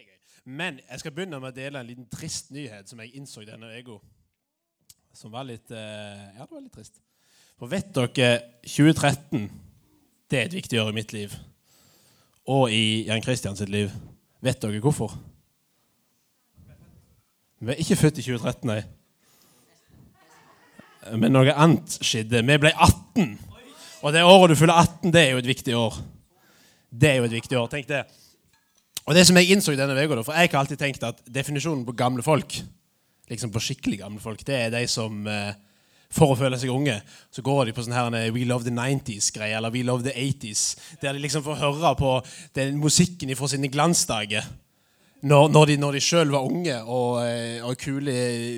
er gøy. Men jeg skal begynne med å dele en liten trist nyhet som jeg innså denne ego. Som var litt eh, Ja, det var litt trist. For vet dere 2013 det er et viktig år i mitt liv. Og i Jan Christian sitt liv. Vet dere hvorfor? Vi er ikke født i 2013, nei. Men noe annet skjedde. Vi ble 18. Og det året du fyller 18, det er jo et viktig år. Det er jo et viktig år. Tenk det. Og det som jeg innså denne uka, for jeg har alltid tenkt at definisjonen på gamle folk, liksom på skikkelig gamle folk, det er de som eh, for å føle seg unge, så går de på sånn her We Love the 90s-greie, eller We Love the 80s, der de liksom får høre på den musikken fra sine glansdager. Når, når de, når de sjøl var unge og, eh, og kule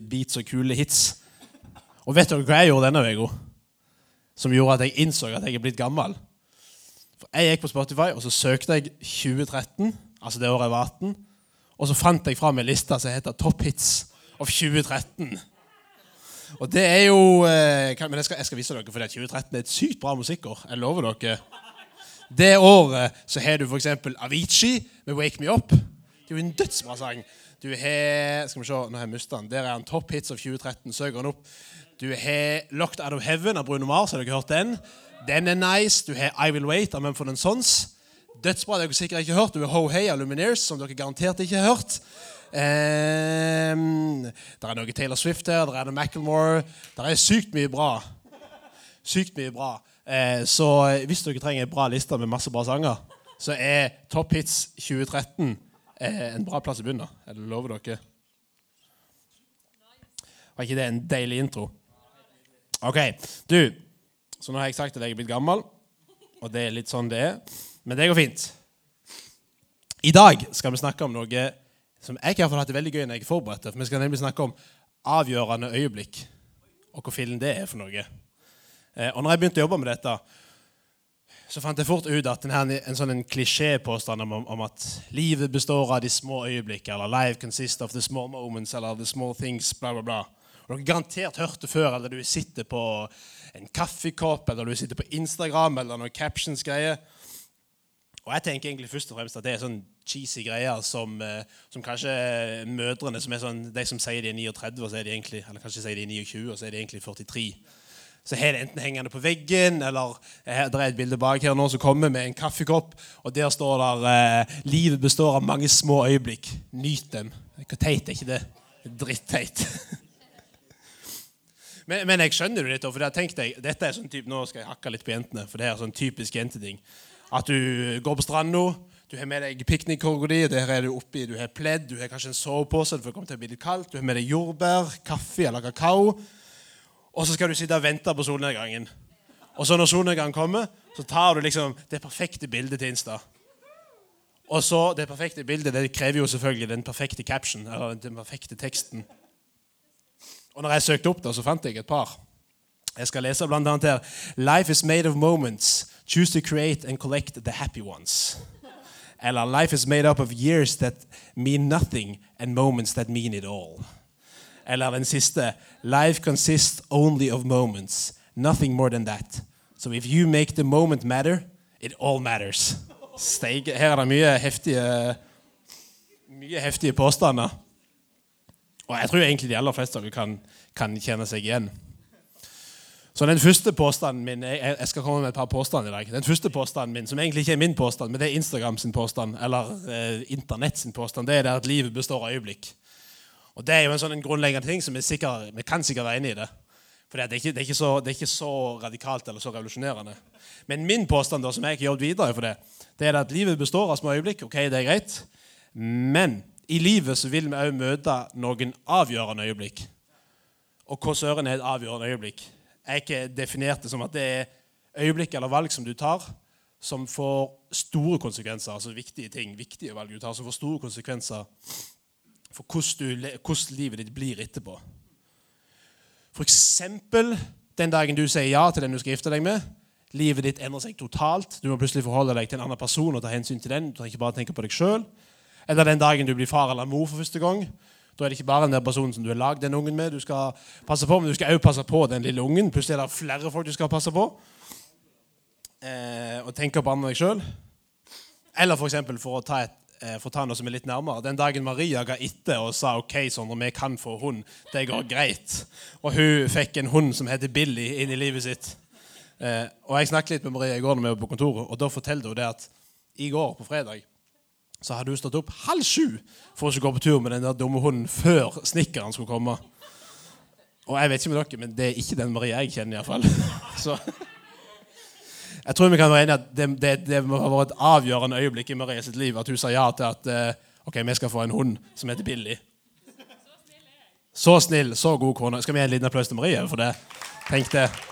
beats og kule hits. Og vet dere hva jeg gjorde denne uka? Som gjorde at jeg innså at jeg er blitt gammel. For Jeg gikk på Spotify og så søkte jeg 2013, altså det året jeg var 18. Og så fant jeg fram en liste som heter Top Hits of 2013. Og det er jo eh, Men jeg skal, jeg skal vise dere, for 2013 er et sykt bra musikkår. Jeg lover dere. Det året så har du f.eks. Avicii med 'Wake Me Up'. Det er jo en dødsbra sang. Du har Skal vi se, nå har jeg mista den. Der er han Top Hits of 2013. Søk den opp. Du har 'Locked Out of Heaven' av Bruno Mars. Har dere hørt den? Den er nice. Du har 'I Will Wait' av Mumford Sons. Dødsbra. Det har dere sikkert ikke hørt. Det har Ho Hey av Lumineers, som dere garantert ikke har hørt. Um, det er noe Taylor Swift her, det er noe Macclemore Det er sykt mye bra. Sykt mye bra. Uh, så hvis dere trenger en bra liste med masse bra sanger, så er Top Hits 2013 uh, en bra plass å begynne. Jeg lover dere. Var ikke det en deilig intro? OK. Du, så nå har jeg sagt at jeg er blitt gammel, og det er litt sånn det er. Men det går fint. I dag skal vi snakke om noe som jeg har hatt det veldig gøy når jeg er forberedt. For vi skal nemlig snakke om avgjørende øyeblikk, og hvor fillen det er for noe. Eh, og når jeg begynte å jobbe med dette, så fant jeg fort ut at denne, en sånn klisjépåstand om, om, at livet består av de små øyeblikk, eller 'life consists of the small moments', eller 'the small things', bla, bla, bla. Dere har garantert hørt det før, eller du sitter på en kaffekopp, eller du sitter på Instagram, eller noen captions-greier. Og jeg tenker egentlig først og fremst at det er sånn cheesy greier som, eh, som kanskje mødrene som er sånn, De som sier de er 39, og så er de egentlig, eller kanskje sier de er 29, og så er de egentlig 43. Så har det enten hengende på veggen, eller her, det er et bilde bak her nå som kommer med en kaffekopp, og der står der eh, 'Livet består av mange små øyeblikk. Nyt dem'. Hvor teit er ikke det? Dritteit. men, men, jeg skjønner det litt, for jeg tenkte jeg, dette er sånn typ, Nå skal jeg hakke litt på jentene, for det er sånn typisk jenteting. At du går på stranda, du har med deg piknikkorga di, der er du oppi, du har pledd, du har kanskje en sovepose, for det kommer til å bli litt kaldt, du har med deg jordbær, kaffe eller kakao. Og så skal du sitte og vente på solnedgangen. Og så når solnedgangen kommer, så tar du liksom det perfekte bildet til Insta. Og så Det perfekte bildet det krever jo selvfølgelig den perfekte caption, eller den perfekte teksten. Og når jeg søkte opp det, så fant jeg et par. Jeg skal lese blant annet her. Life is made of moments. Choose to create and collect the happy ones. Eller Life is made up of years that mean nothing and moments that mean it all. Eller den siste. Life consists only of moments. Nothing more than that. So if you make the moment matter, it all matters. Steige. Her er det mye heftige, mye heftige påstander. Og jeg tror egentlig de aller fleste av dere kan, kan kjenne seg igjen. Så den første påstanden min jeg, jeg, skal komme med et par påstander i dag. Den første påstanden min, som egentlig ikke er min påstand, men det er Instagram sin påstand, eller eh, Internett sin påstand, det er at livet består av øyeblikk. Og Det er jo en sånn grunnleggende ting som vi, kan sikkert være enig i det. For det er, ikke, det, så, det er, ikke, så, radikalt eller så revolusjonerende. Men min påstand, da, som jeg ikke har jobbet videre for det, det er at livet består av små øyeblikk. ok, det er greit. Men i livet så vil vi òg møte noen avgjørende øyeblikk. Og hva søren er et avgjørende øyeblikk? Er ikke definert det som at det er øyeblikk eller valg som du tar, som får store konsekvenser. Altså viktige ting, viktige valg du tar, som får store konsekvenser for hvordan, livet ditt blir etterpå. F.eks. den dagen du sier ja til den du skal gifte deg med. Livet ditt endrer seg totalt. Du må plutselig forholde deg til en annen person og ta hensyn til den. Du trenger ikke bare tenke på deg selv. Eller den dagen du blir far eller mor for første gang. Da er det ikke bare den der personen som du har lagd den ungen med, du skal passe på, men du skal også passe på den lille ungen. Plutselig er det flere folk du skal passe på. Eh, og tenke på andre deg sjøl. Eller for, eksempel, for å ta eh, for å ta noe som er litt nærmere. Den dagen Maria ga etter og sa ok, Sondre, vi kan få hund, det går greit. Og hun fikk en hund som heter Billy, inn i livet sitt. Eh, og Jeg snakket litt med Maria i går når vi var på kontoret, og da fortalte hun det at i går på fredag så hadde hun stått opp halv sju for å gå på tur med den der dumme hunden før snekkeren skulle komme. Og jeg vet ikke med dere, men det er ikke den Marie jeg kjenner, iallfall. Så jeg tror vi kan være enige at det, det, det må ha vært et avgjørende øyeblikk i Marie sitt liv at hun sa ja til at eh, ok, vi skal få en hund som heter Billy. Så snill, så god kone. Skal vi gi en liten applaus til Marie for det? Tenk det.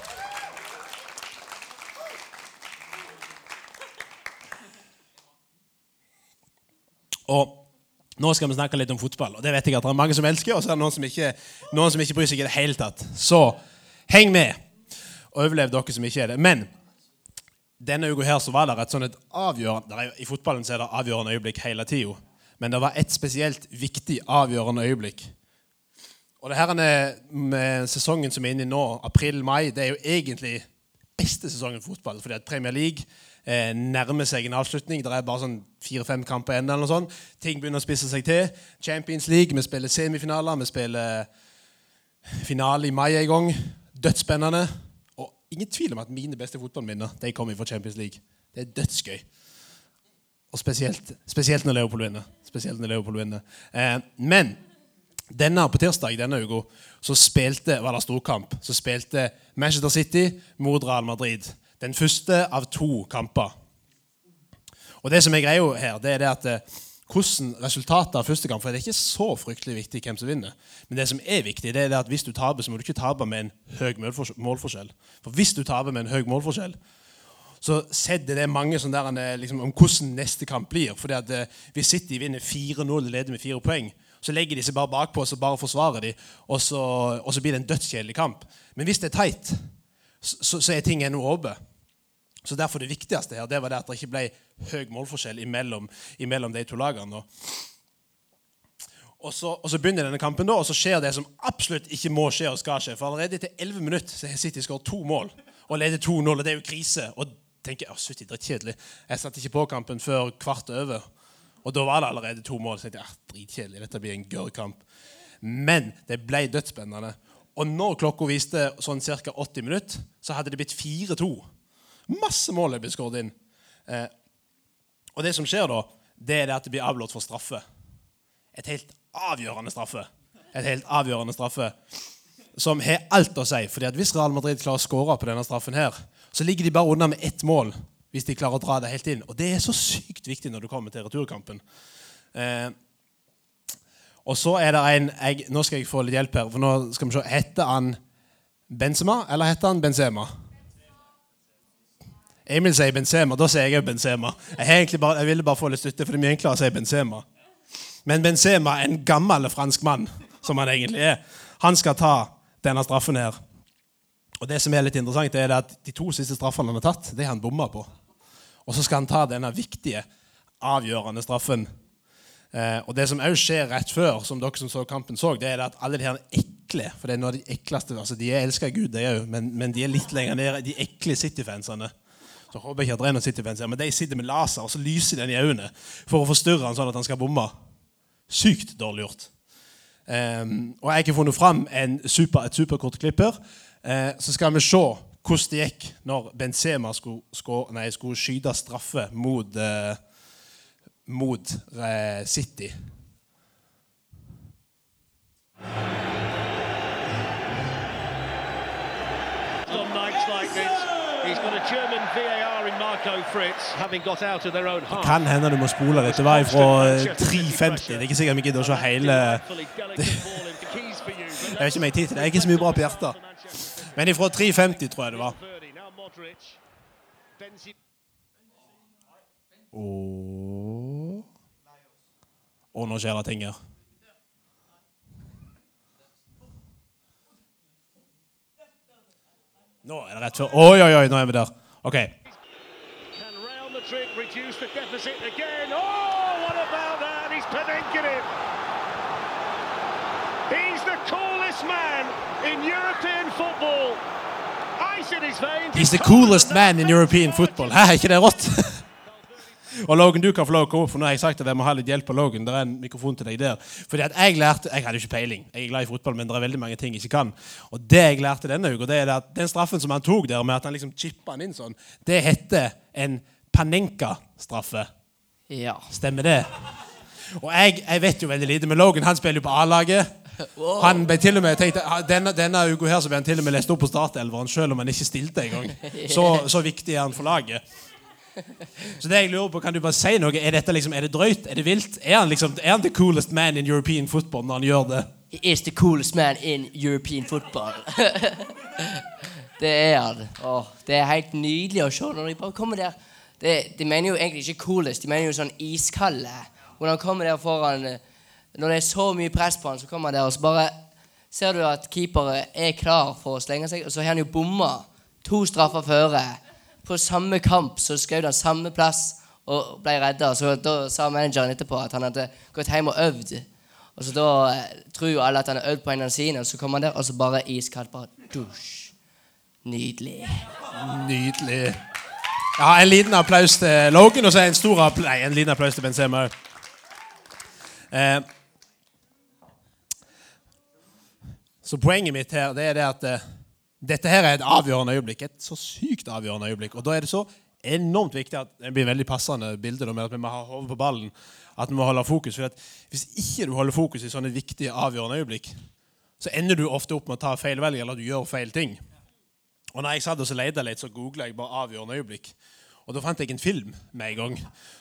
Og nå skal vi snakke litt om fotball, og det vet jeg at det er mange som elsker, og så er det noen som ikke, noen som ikke bryr seg i det hele tatt. Så heng med, og overlev dere som ikke er det. Men denne uka her så var det et sånn et avgjørende I fotballen så er det avgjørende øyeblikk hele tida, men det var et spesielt viktig avgjørende øyeblikk. Og det her med sesongen som er inne i nå, april-mai, det er jo egentlig beste sesongen for fotball. fordi at Premier League eh, nærmer seg en avslutning. Det er bare sånn fire-fem kamper igjen. eller noe sånt. Ting begynner å spisse seg til. Champions League, vi spiller semifinaler, vi spiller finale i mai en gang. Dødsspennende. Og ingen tvil om at mine beste fotballminner de kommer fra Champions League. Det er dødsgøy. Og spesielt, spesielt når Leopold vinner. Spesielt når Leopold vinner. Eh, men denne på tirsdag denne uka så spilte, var det storkamp. Så spilte Manchester City mot Real Madrid. Den første av to kamper. Og det som er greia her, det er det at eh, hvordan resultatet av første kamp For det er ikke så fryktelig viktig hvem som vinner. Men det som er viktig, det er at hvis du taper, så må du ikke tape med en høy målforskjell. For hvis du taper med en høy målforskjell, så setter det mange der, liksom, om hvordan neste kamp blir. Fordi at eh, Hvis City vinner 4-0 og leder med fire poeng, så legger de seg bare bakpå og så bare forsvarer de, og så, og så blir det en dødskjedelig kamp. Men hvis det er tight, så, så er ting ennå åpent. Så derfor Det viktigste her, det var det at det ikke ble høy målforskjell imellom, imellom de to lagene. Og så, og så, begynner denne kampen, da, og så skjer det som absolutt ikke må skje og skal skje. For allerede etter 11 minutter så har City skåret to mål og leder 2-0. og Det er jo krise. Og tenker jeg, det er kjedelig. Jeg satte ikke på kampen før kvart over. Og da var det allerede to mål. Så jeg tenkte, ah, dritkjedelig, dette blir en gør kamp. Men det ble dødsspennende. Og når klokka viste sånn ca. 80 minutter, så hadde det blitt 4-2. Masse mål er blitt skåret inn. Eh, og det som skjer da, det er det at det blir avblåst for straffe. Et helt avgjørende straffe. Et helt avgjørende straffe som har alt å si. fordi at Hvis Real Madrid klarer å skåre på denne straffen, her, så ligger de bare unna med ett mål. Hvis de klarer å dra det helt inn. Og det er så sykt viktig når du kommer til returkampen. Eh, og så er det en jeg, Nå skal jeg få litt hjelp her. for nå skal vi se, Heter han Benzema, eller heter han Benzema? Emil sier Benzema. Da sier jeg Benzema. Jeg, bare, jeg, ville bare få litt støtte, for det er mye enklere å si Benzema. Men Benzema, en gammel fransk mann, som han egentlig er, han skal ta denne straffen her. Og det som er litt interessant, er at de to siste straffene han har tatt, det har han bomma på. Og så skal han ta denne viktige, avgjørende straffen. Eh, og det som òg skjer rett før, som dere som så kampen så, det er at alle de her ekle For det er noe av de ekleste altså De elsker Gud, de òg, men, men, de er litt lenger nede. De ekle City-fansene. Så håper jeg ikke at det er noen City-fans her, men de sitter med laser og så lyser den i øynene for å forstyrre han sånn at han skal bomme. Sykt dårlig gjort. Um, og jeg har funnet fram super, et superkort klipp her. Uh, så skal vi se hvordan det gikk når Benzema skulle, skulle, nei, skulle skyte straffe mot, uh, mot uh, City. Det kan hende du må spole litt. Det var fra 3.50. Det er ikke sikkert vi gidder å se hele Jeg har ikke mer tid til det. Jeg er ikke så mye bra på hjertet. Men ifra 3,50 tror jeg det var. Og Og nå skjer det ting her. Nå er det rett før Oi, oi, oi, nå er vi der. OK. He's the coolest man in European football. He's the coolest man in European football. Hæ, er ikke det rått? Og Logan, du kan få lov å komme opp, for nå har jeg sagt at jeg må ha litt hjelp av Logan. Det er en mikrofon til deg der. Fordi at Jeg lærte, jeg hadde ikke peiling. Jeg er glad i fotball, men det er veldig mange ting jeg ikke kan. Og det jeg lærte denne uka, det er at den straffen som han tok der, med at han liksom chippa den inn sånn, det heter en Panenka-straffe. Ja. Stemmer det? Og jeg, jeg vet jo veldig lite, men Logan han spiller jo på A-laget. Han ble til og med, tenkte, Denne, denne uka her så ble han til og med lest opp på startelveren selv om han ikke stilte engang. Så, så viktig er han for laget. Så det jeg lurer på, Kan du bare si noe? Er dette liksom, er det drøyt? Er det vilt? Er han liksom, er han the coolest man in European football når han gjør det? He is the coolest man in European football. det er han. Åh, det er helt nydelig å se når de bare kommer der. Det, de mener jo egentlig ikke coolest, de mener jo sånn iskalde. Når han kommer der foran eh, Når det er så mye press på han, så kommer han der og så bare ser du at keepere er klar for å slenge seg, og så har han jo bomma to straffer føre. På samme kamp så skjøt han samme plass og ble redda. Så da sa manageren etterpå at han hadde gått hjem og øvd. Og så da eh, tror alle at han har øvd på en av sine, og så kommer han der, og så bare iskaldt. Bare dusj. Nydelig. Nydelig. Ja, En liten applaus til Logan, og så en stor applaus, nei, en liten applaus til Benzema òg. Eh, så poenget mitt her det er det at eh, dette her er et avgjørende øyeblikk. Et så sykt avgjørende øyeblikk. Og da er det så enormt viktig at det blir veldig passende bilde med at vi må ha hodet på ballen. At vi må holde fokus. For hvis ikke du holder fokus i sånne viktige, avgjørende øyeblikk, så ender du ofte opp med å ta feil velg, eller du gjør feil ting. Og når jeg satt og leita litt, så googla jeg bare 'avgjørende øyeblikk'. Og da fant jeg en film med en gang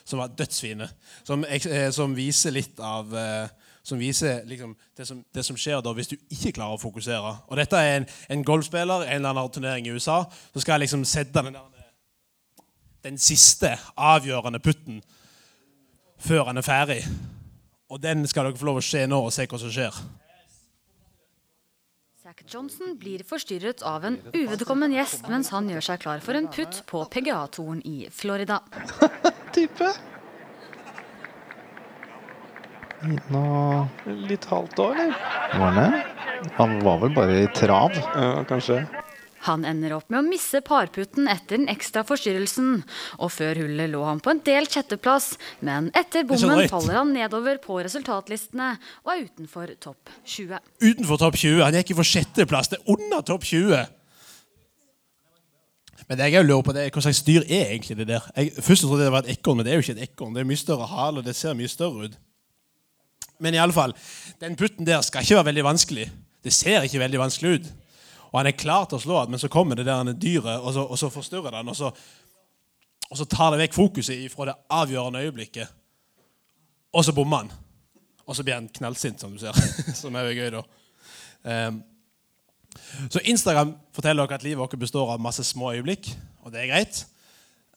som var dødsfine. Som, eh, som viser litt av eh, Som viser liksom, det, som, det, som, skjer da hvis du ikke klarer å fokusere. Og dette er en, en golfspiller en eller annen turnering i USA. Så skal jeg liksom sette den, den siste avgjørende putten før han er ferdig. Og den skal dere få lov å se nå og se hva som skjer. Johnson blir forstyrret av en uvedkommen gjest mens han gjør seg klar for en putt på PGA-toren i Florida. Type. Nå Litt halvt år, eller? Var han det? Han var vel bare i trav. Ja, kanskje. Han ender opp med å misse parputten etter den ekstra forstyrrelsen. Og før hullet lå han på en delt sjetteplass, men etter bommen faller han nedover på resultatlistene og er utenfor topp 20. Utenfor topp 20? Han gikk for sjetteplass. Det er under topp 20. Men det jeg lurer på det er, hva slags dyr er egentlig det der? Jeg først trodde jeg det var et ekorn, men det er jo ikke et ekorn. Det er mye større hale, og det ser mye større ut. Men i alle fall, den putten der skal ikke være veldig vanskelig. Det ser ikke veldig vanskelig ut. Og han er klar til å slå men så kommer det der dyret, og så, og så forstyrrer den. Og så, og så tar det vekk fokuset fra det avgjørende øyeblikket. Og så bommer han. Og så blir han knallsint, som du ser. som er jo gøy, da. Um, så Instagram forteller dere at livet vårt består av masse små øyeblikk, og det er greit.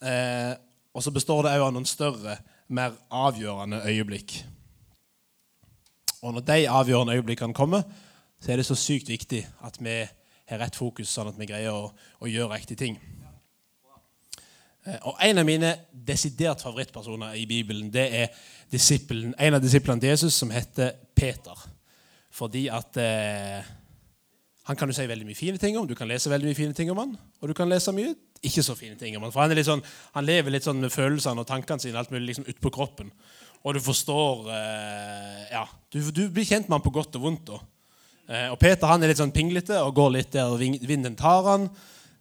Uh, og så består det òg av noen større, mer avgjørende øyeblikk. Og når de avgjørende øyeblikkene kommer, så er det så sykt viktig at vi har rett fokus, sånn at vi greier å, å gjøre riktige ting. Eh, og En av mine desidert favorittpersoner i Bibelen det er en av disiplene til Jesus som heter Peter. Fordi at eh, han kan du si veldig mye fine ting om, du kan lese veldig mye fine ting om han, og du kan lese mye ikke så fine ting om han. For han, sånn, han lever litt sånn med følelsene og tankene sine alt mulig liksom utpå kroppen. Og du forstår eh, Ja, du, du, blir kjent med han på godt og vondt. da. Eh, og Peter han er litt sånn pinglete og går litt der vinden tar han.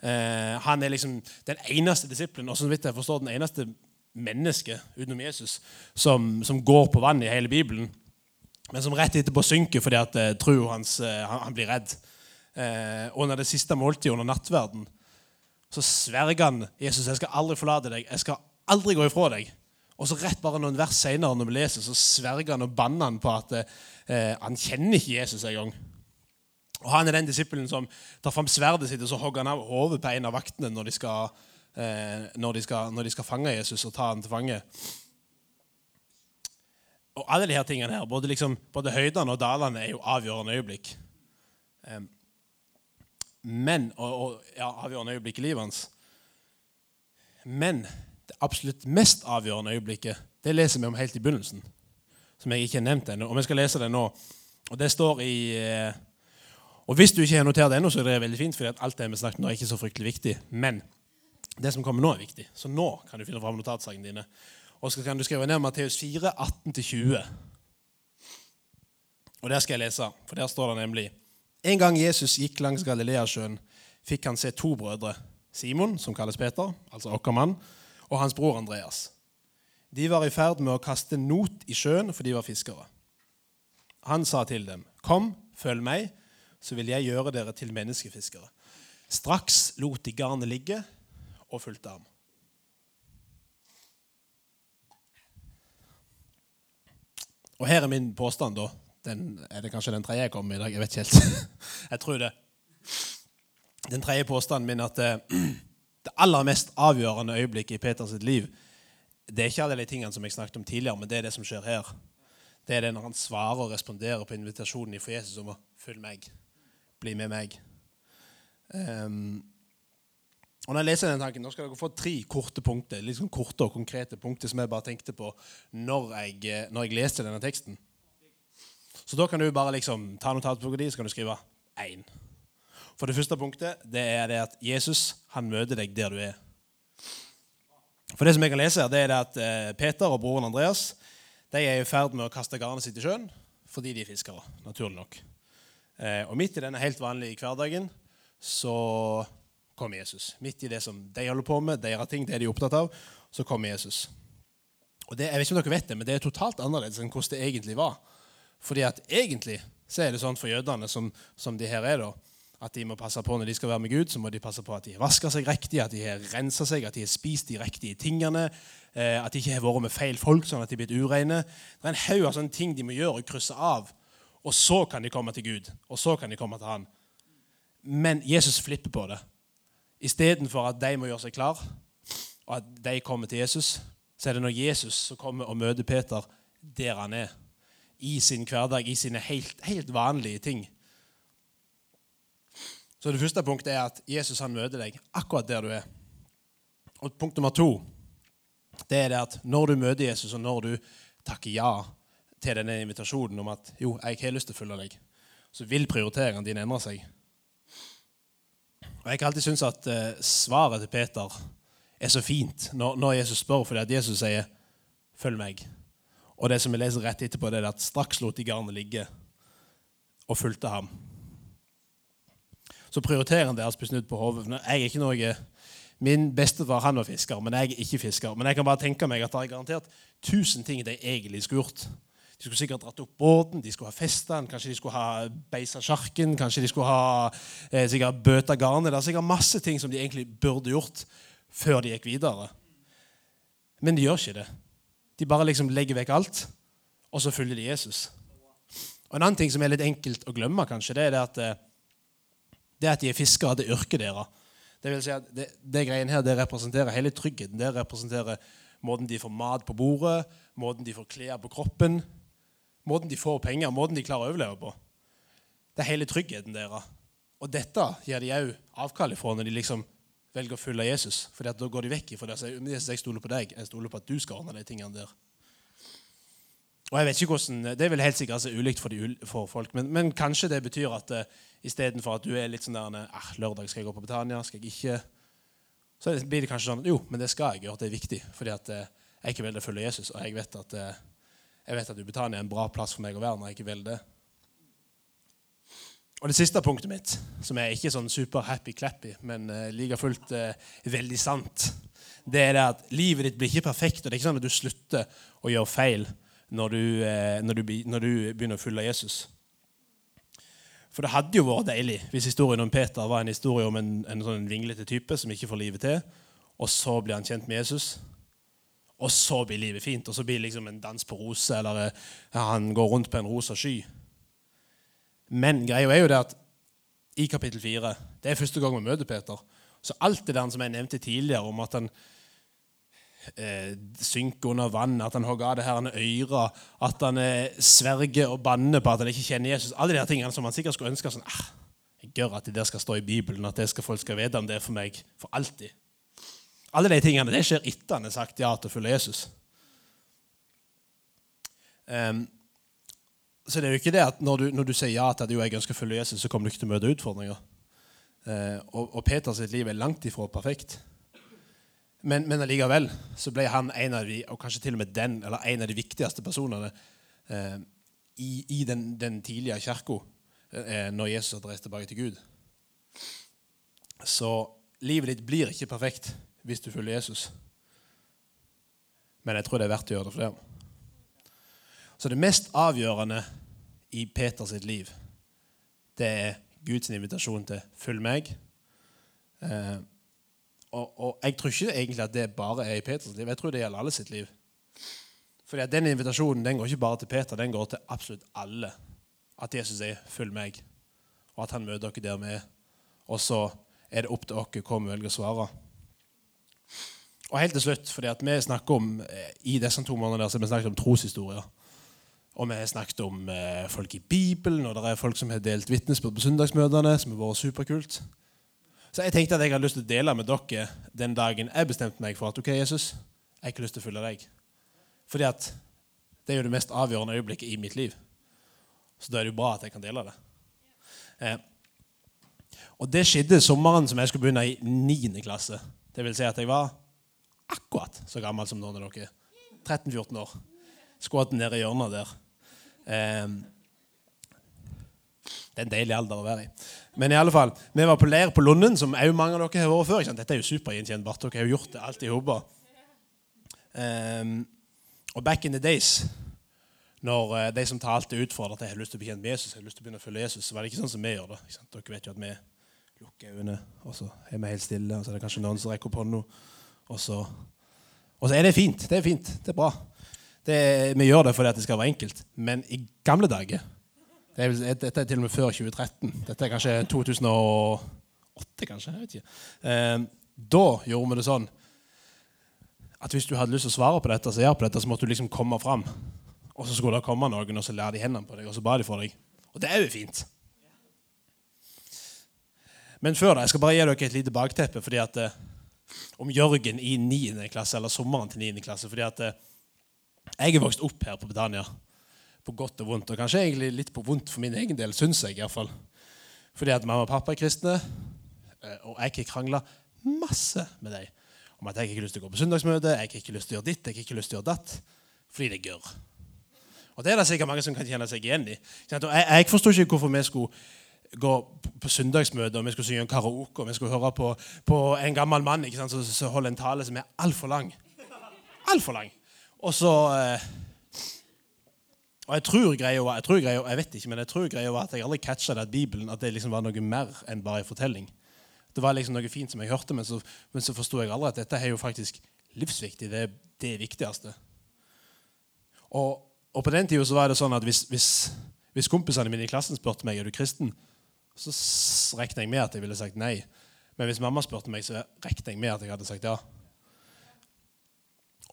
Eh, han er liksom den eneste disippelen og så vidt jeg forstår, den eneste mennesket utenom Jesus som, som, går på vann i hele Bibelen, men som rett etterpå synker fordi at eh, troen hans han, blir redd. Og under det siste måltidet under nattverden så sverger han Jesus jeg skal aldri forlate deg, jeg skal aldri gå ifra deg. Og så rett bare noen vers senere når vi leser, så sverger han og banner han på at eh, han kjenner ikke Jesus engang. Og Han er den disippelen som tar fram sverdet sitt og så hogger han av hodet på en av vaktene når de, skal, eh, når, de skal, når de skal fange Jesus og ta han til fange. Og alle de her tingene her, både, liksom, både høydene og dalene, er jo avgjørende øyeblikk. Eh, men, og, og ja, avgjørende øyeblikk i livet hans. Men det absolutt mest avgjørende øyeblikket det leser vi om helt i begynnelsen. Som jeg ikke har nevnt ennå. Og vi skal lese det nå. Og det står i eh, og Hvis du ikke har notert det ennå, så er det veldig fint, for alt det vi snakket nå er ikke så fryktelig viktig. Men det som kommer nå, er viktig. Så nå kan du finne fram notatsakene dine. Og så kan du skrive ned Matteus 4, 18-20. Og der skal jeg lese, for der står det nemlig En gang Jesus gikk langs Galileasjøen, fikk han se to brødre. Simon, som kalles Peter, altså vår og hans bror Andreas. De var i ferd med å kaste not i sjøen, for de var fiskere. Han sa til dem, 'Kom, følg meg, så vil jeg gjøre dere til menneskefiskere.' Straks lot de garnet ligge og fulgte ham. Og her er min påstand, da. Den, er det kanskje den tredje jeg kom med i dag? Jeg vet ikke helt. jeg tror det. Den tredje påstanden min at det, det aller mest avgjørende øyeblikket i Peters liv det er ikke alle de tingene som jeg snakket om tidligere, men det er det som skjer her. Det er det når han svarer og responderer på invitasjonen fra Jesus om å følge meg. Bli med meg. Um, og når jeg leser den tanken, Nå skal dere få tre korte punkter, liksom korte og konkrete punkter som jeg bare tenkte på når jeg, når jeg leste denne teksten. Så da kan du bare liksom ta notatboka di så kan du skrive én. For det første punktet det er det at Jesus han møter deg der du er. For det som jeg kan lese her, det er det at eh, Peter og broren Andreas de er i ferd med å kaste garnet sitt i sjøen fordi de er fiskere. naturlig nok. Eh, og midt i denne helt vanlige hverdagen så kommer Jesus. Midt i det som de holder på med, deres ting, det de er opptatt av, så kommer Jesus. Og det, jeg vet ikke om dere vet det, men det er totalt annerledes enn hvordan det egentlig var. Fordi at egentlig så er det sånn for jødene som, som de her er, da, at de må passe på når de skal være med Gud, så må de passe på at de vaska seg riktig, at de har rensa seg, at de har spist de riktige tingene, eh, at de ikke har vært med feil folk, sånn at de er blitt ureine. Det er en haug av sånne ting de må gjøre og krysse av. Og så kan de komme til Gud, og så kan de komme til Han. Men Jesus flipper på det. Istedenfor at de må gjøre seg klar, og at de kommer til Jesus, så er det når Jesus som kommer og møter Peter der han er i sin hverdag, i sine helt, helt vanlige ting. Så Det første punktet er at Jesus han møter deg akkurat der du er. Og Punkt nummer to det er det at når du møter Jesus, og når du takker ja til denne invitasjonen om at jo, jeg har lyst til å følge deg, så vil prioriteringene dine endre seg. Og Jeg har alltid syntes at uh, svaret til Peter er så fint når, når Jesus spør, fordi at Jesus sier 'følg meg'. Og det som vi leser rett etterpå, det er at straks lot de garnet ligge og fulgte ham. Så prioriteringen deres blir snudd på hodet. Jeg er ikke noe Min bestefar han var fisker, men jeg er ikke fisker. Men jeg kan bare tenke meg at det er garantert tusen ting de egentlig skulle gjort. De skulle sikkert dratt opp båten, de skulle ha festa den, kanskje de skulle ha beisa sjarken, kanskje de skulle ha eh, sikkert bøta garnet. Det er sikkert masse ting som de egentlig burde gjort før de gikk videre. Men de gjør ikke det. De bare liksom legger vekk alt, og så følger de Jesus. Og En annen ting som er litt enkelt å glemme, kanskje, det er det at, eh, det at de er fiskere, det yrket deres. Det vil si at det, det greien her, det representerer hele tryggheten. Det representerer måten de får mat på bordet, måten de får klær på kroppen, måten de får penger, måten de klarer å overleve på. Det er hele tryggheten deres. Og dette gir de òg avkall ifra når de liksom velger å følge Jesus. For da går de vekk ifra det. Jesus, jeg stoler på deg. Jeg stoler på at du skal ordne de tingene der. Og jeg vet ikke hvordan, Det er vel helt sikkert altså, ulikt for, de, for, folk, men, men, kanskje det betyr at uh, istedenfor at du er litt sånn der ah, 'Lørdag skal jeg gå på Betania. Skal jeg ikke?' Så blir det kanskje sånn Jo, men det skal jeg gjøre. Det er viktig. Fordi at uh, jeg ikke velger å følge Jesus, og jeg vet at, uh, jeg vet at Betania er en bra plass for meg å være når jeg ikke vil det. Og det siste punktet mitt, som er ikke sånn super happy-clappy, men uh, like fullt uh, veldig sant, det er det at livet ditt blir ikke perfekt. og Det er ikke sånn at du slutter å gjøre feil når du, uh, når du, når du begynner å følge Jesus. For det hadde jo vært deilig hvis historien om Peter var en historie om en, en sånn vinglete type som ikke får livet til, og så blir han kjent med Jesus. Og så blir livet fint, og så blir det liksom en dans på rose, eller ja, han går rundt på en rosa sky. Men greia er jo det at i kapittel 4 Det er første gang vi møter Peter. Så alt det der som jeg nevnte tidligere, om at han eh, synker under vann, at han hogger av det her han øyre, at han eh, sverger og banner på at han ikke kjenner Jesus Alle de her tingene som han sikkert skulle ønske sånn, ah, jeg gjør at det der skal stå i Bibelen, at det skal folk skal vite om det er for meg for alltid. Alle de tingene det skjer etter han har sagt ja til å følge Jesus. Um, så det er jo ikke det at når du, når du sier ja til at jo, jeg ønsker å følge Jesus, så kommer du ikke til å møte utfordringer. Uh, og, og Peters liv er langt ifra perfekt. Men, men allikevel så ble han en av de, og kanskje til og med den, eller en av de viktigste personene uh, i, i den, den, tidlige kirka uh, når Jesus hadde reist tilbake til Gud. Så livet ditt blir ikke perfekt hvis du følger Jesus. Men jeg tror det er verdt å gjøre det for det. Så det mest avgjørende i Peters liv, det er Guds invitasjon til 'følg meg'. Eh, og, og, jeg tror ikke egentlig at det bare er i Peters liv. Jeg tror det gjelder alle sitt liv. Fordi at Den invitasjonen den går ikke bare til Peter, den går til absolutt alle. At Jesus sier 'følg meg', og at han møter dere der vi er. Og så er det opp til dere hva vi velger å svare. Og helt til slutt, fordi at vi snakker om eh, i disse to månedene så har vi snakket om troshistorier. Og vi har snakket om eh, folk i Bibelen, og det er folk som har delt vitnesbyrd på søndagsmøtene, som har vært superkult. Så jeg tenkte at jeg hadde lyst til å dele med dere den dagen jeg bestemte meg for at ok, Jesus, jeg har ikke lyst til å følge deg. Fordi at det er jo det mest avgjørende øyeblikket i mitt liv. Så da er det jo bra at jeg kan dele det. Eh, og det skjedde sommeren som jeg skulle begynne i 9. klasse. Det vil si at jeg var akkurat så gammel som noen av dere. 13-14 år. Skvatt nede i hjørnet der. Um, det er en deilig alder å være i. Men i alle fall, vi var på leir på Lunden, som òg mange av dere har vært før. Dette er jo supergjenkjennbart. Dere har jo gjort det alt i hop. Um, og back in the days, når uh, de som talte utfordret at jeg har lyst til å bli kjent med Jesus, jeg har lyst til å begynne å følge Jesus, så var det ikke sånn som vi gjør det. Dere vet jo at vi lukker øynene, og så er vi helt stille, og så er det kanskje noen som rekker opp hånda, og så, og så er det fint. Det er fint. Det er bra. Det, vi gjør det fordi det skal være enkelt. Men i gamle dager det er, dette er til og med før 2013. Dette er kanskje 2008, kanskje. jeg vet ikke. Eh, da gjorde vi det sånn at hvis du hadde lyst til å svare på dette, så, på dette, så måtte du liksom komme fram. Og så skulle det komme noen, og så lære de hendene på deg, og så ba de for deg. Og det er jo fint. Men før det, jeg skal bare gi dere et lite bakteppe fordi at, eh, om Jørgen i 9. klasse, eller sommeren til 9. klasse. fordi at eh, jeg er vokst opp her på Betania på godt og vondt. Og kanskje egentlig litt på vondt for min egen del, syns jeg i hvert fall. Fordi at mamma og pappa er kristne, eh, og jeg har krangla masse med dem om at jeg ikke har lyst til å gå på søndagsmøte, jeg har ikke lyst til å gjøre ditt, jeg har ikke lyst til å gjøre datt. Fordi det gjør. Og det er det sikkert mange som kan kjenne seg igjen i. Jeg, jeg ikke hvorfor vi skulle gå på søndagsmøte og vi skulle synge karaoke og vi skulle høre på, på en gammel mann som holder en tale som er altfor lang. Altfor lang. Og så eh, og jeg tror greia var, jeg, tror greia, jeg vet ikke, men jeg tror greia var at jeg aldri catcha det at Bibelen at det liksom var noe mer enn bare en fortelling. Det var liksom noe fint som jeg hørte, men så, men så forsto jeg aldri at dette er jo faktisk livsviktig. Det er det viktigste. Og, og på den tida var det sånn at hvis, hvis, hvis, kompisene mine i klassen spurte meg er du kristen, så regnet jeg med at jeg ville sagt nei. Men hvis mamma spurte meg, så regnet jeg med at jeg hadde sagt ja.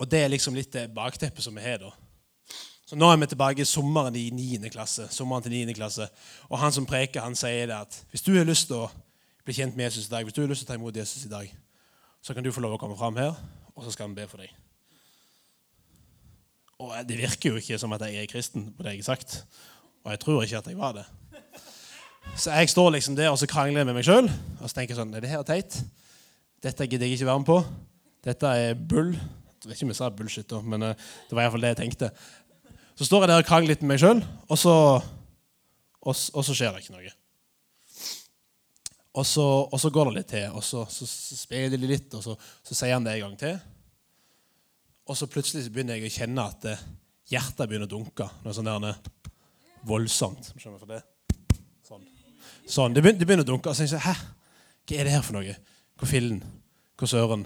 Og det er liksom litt det bakteppet som vi har. da. Så Nå er vi tilbake i sommeren i 9. klasse. sommeren til 9. klasse. Og han som preker, han sier det at hvis du har lyst til å bli kjent med Jesus i dag, hvis du har lyst til å ta imot Jesus i dag, så kan du få lov å komme fram her, og så skal han be for deg. Og Det virker jo ikke som at jeg er kristen, på det jeg har sagt. Og jeg tror ikke at jeg var det. Så jeg står liksom der og så krangler jeg med meg sjøl og så tenker jeg sånn Er det her teit? Dette gidder jeg ikke være med på. Dette er bull. Jeg vet ikke om jeg sa bullshit, da, men eh, det var iallfall det jeg tenkte. Så står jeg der og krangler litt med meg sjøl, og, og, og, så skjer det ikke noe. Og så, og så går det litt til, og så, så, spiller de litt, og så, sier han det en gang til. Og så plutselig begynner jeg å kjenne at eh, hjertet begynner å dunke. Noe sånn der eh, voldsomt. Skjønner for det? Sånn. sånn. Det, begynner, å dunke. Og så tenker jeg, Hæ? Hva er det her for noe? Hvor fillen? Hvor søren?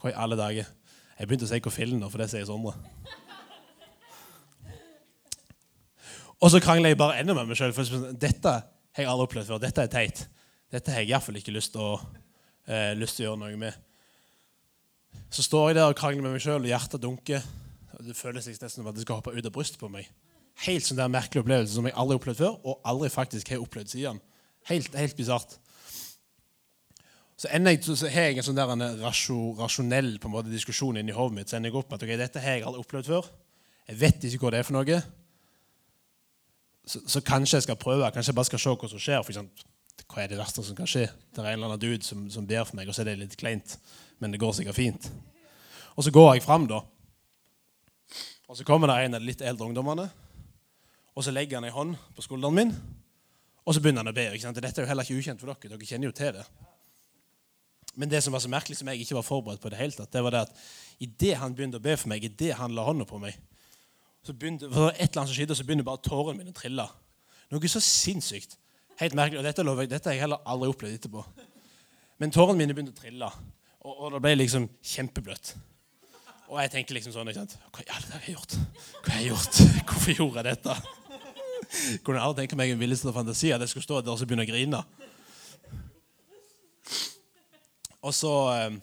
Hvor i alle dager? Jeg begynte å si hvor fillen, for det sier Sondre. Og så krangler jeg bare enda med meg sjøl. Sånn, dette har jeg aldri opplevd før. Dette er teit. Dette har jeg iallfall ikke lyst til, å, eh, lyst til å gjøre noe med. Så står jeg der og krangler med meg sjøl, og hjertet dunker. Det føles nesten som at det skal hoppe ut av brystet på meg. Helt sånn der merkelig opplevelse som jeg aldri har opplevd før, og aldri faktisk har opplevd siden. Helt, helt bisart. Så, jeg, så har jeg en sånn der en rasjonell på en måte, diskusjon inni hodet mitt. Så ender jeg opp med at okay, dette har jeg aldri opplevd før. Jeg vet ikke hva det er for noe så, så, kanskje jeg skal prøve. Kanskje jeg bare skal se hva som skjer. For eksempel, hva er det verste som kan skje? Det er en eller annen dude som, som ber for meg, og så er det litt kleint. Men det går sikkert fint. Og så går jeg fram, da. Og så kommer det en av de litt eldre ungdommene. Og så legger han ei hånd på skulderen min, og så begynner han å be. ikke sant? Dette er jo heller ikke ukjent for dere. Dere kjenner jo til det. Men det som var så merkelig, som jeg ikke var forberedt på, det hele tatt, det var det at idet han begynte å be for meg, idet han la hånda på meg, så begynte, for et eller annet som skjedde, så begynte bare tårene mine å trille. Noe så sinnssykt. Helt merkelig. Og dette, har jeg heller aldri opplevd etterpå. Men tårene mine begynte å trille, og, og det ble liksom kjempebløtt. Og jeg tenker liksom sånn ikke sant? Hva i all verden har jeg gjort? Hva har jeg gjort? Hvorfor gjorde jeg dette? Kunne aldri tenke meg en villeste fantasi at jeg skulle stå der og begynne å grine. Og så eh,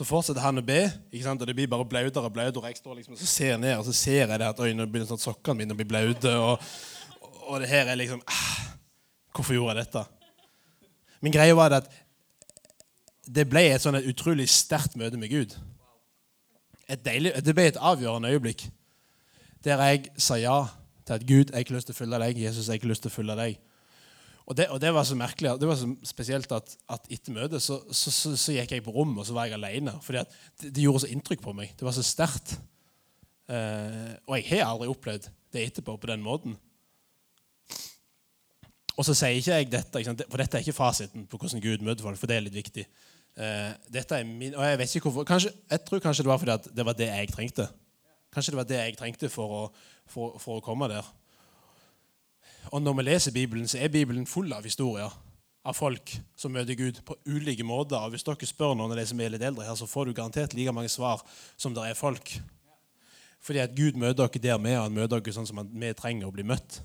så fortsetter han å be, ikke sant? og det blir bare blaudere og blaudere. Jeg står liksom og så ser jeg ned, og så ser jeg det at øynene begynner sånn sokkene mine blir bli blaute. Og, og, det her er liksom ah, Hvorfor gjorde jeg dette? Min greie var det at det ble et sånn et utrolig sterkt møte med Gud. Et deilig, det ble et avgjørende øyeblikk der jeg sa ja til at Gud, jeg har ikke lyst til å følge deg. Jesus, jeg har ikke lyst til å følge deg. Og det, og det, var så merkelig, det var så spesielt at, at etter møtet så, så, så, så, gikk jeg på rommet og så var jeg alene. For det, det, gjorde så inntrykk på meg. Det var så sterkt. Eh, og jeg har aldri opplevd det etterpå på den måten. Og så sier ikke jeg dette, ikke for dette er ikke fasiten på hvordan Gud møter folk. for det er litt viktig. Eh, dette er min, og Jeg vet ikke hvorfor, kanskje, jeg tror kanskje det var fordi det var det jeg trengte. Kanskje det var det jeg trengte for å, for, for å komme der. Og når vi leser Bibelen, så er Bibelen full av historier av folk som møter Gud på ulike måter. Og Hvis dere spør noen av de som er litt eldre her, så får du garantert like mange svar som det er folk. Fordi at Gud møter dere der vi er, han møter dere sånn som vi trenger å bli møtt.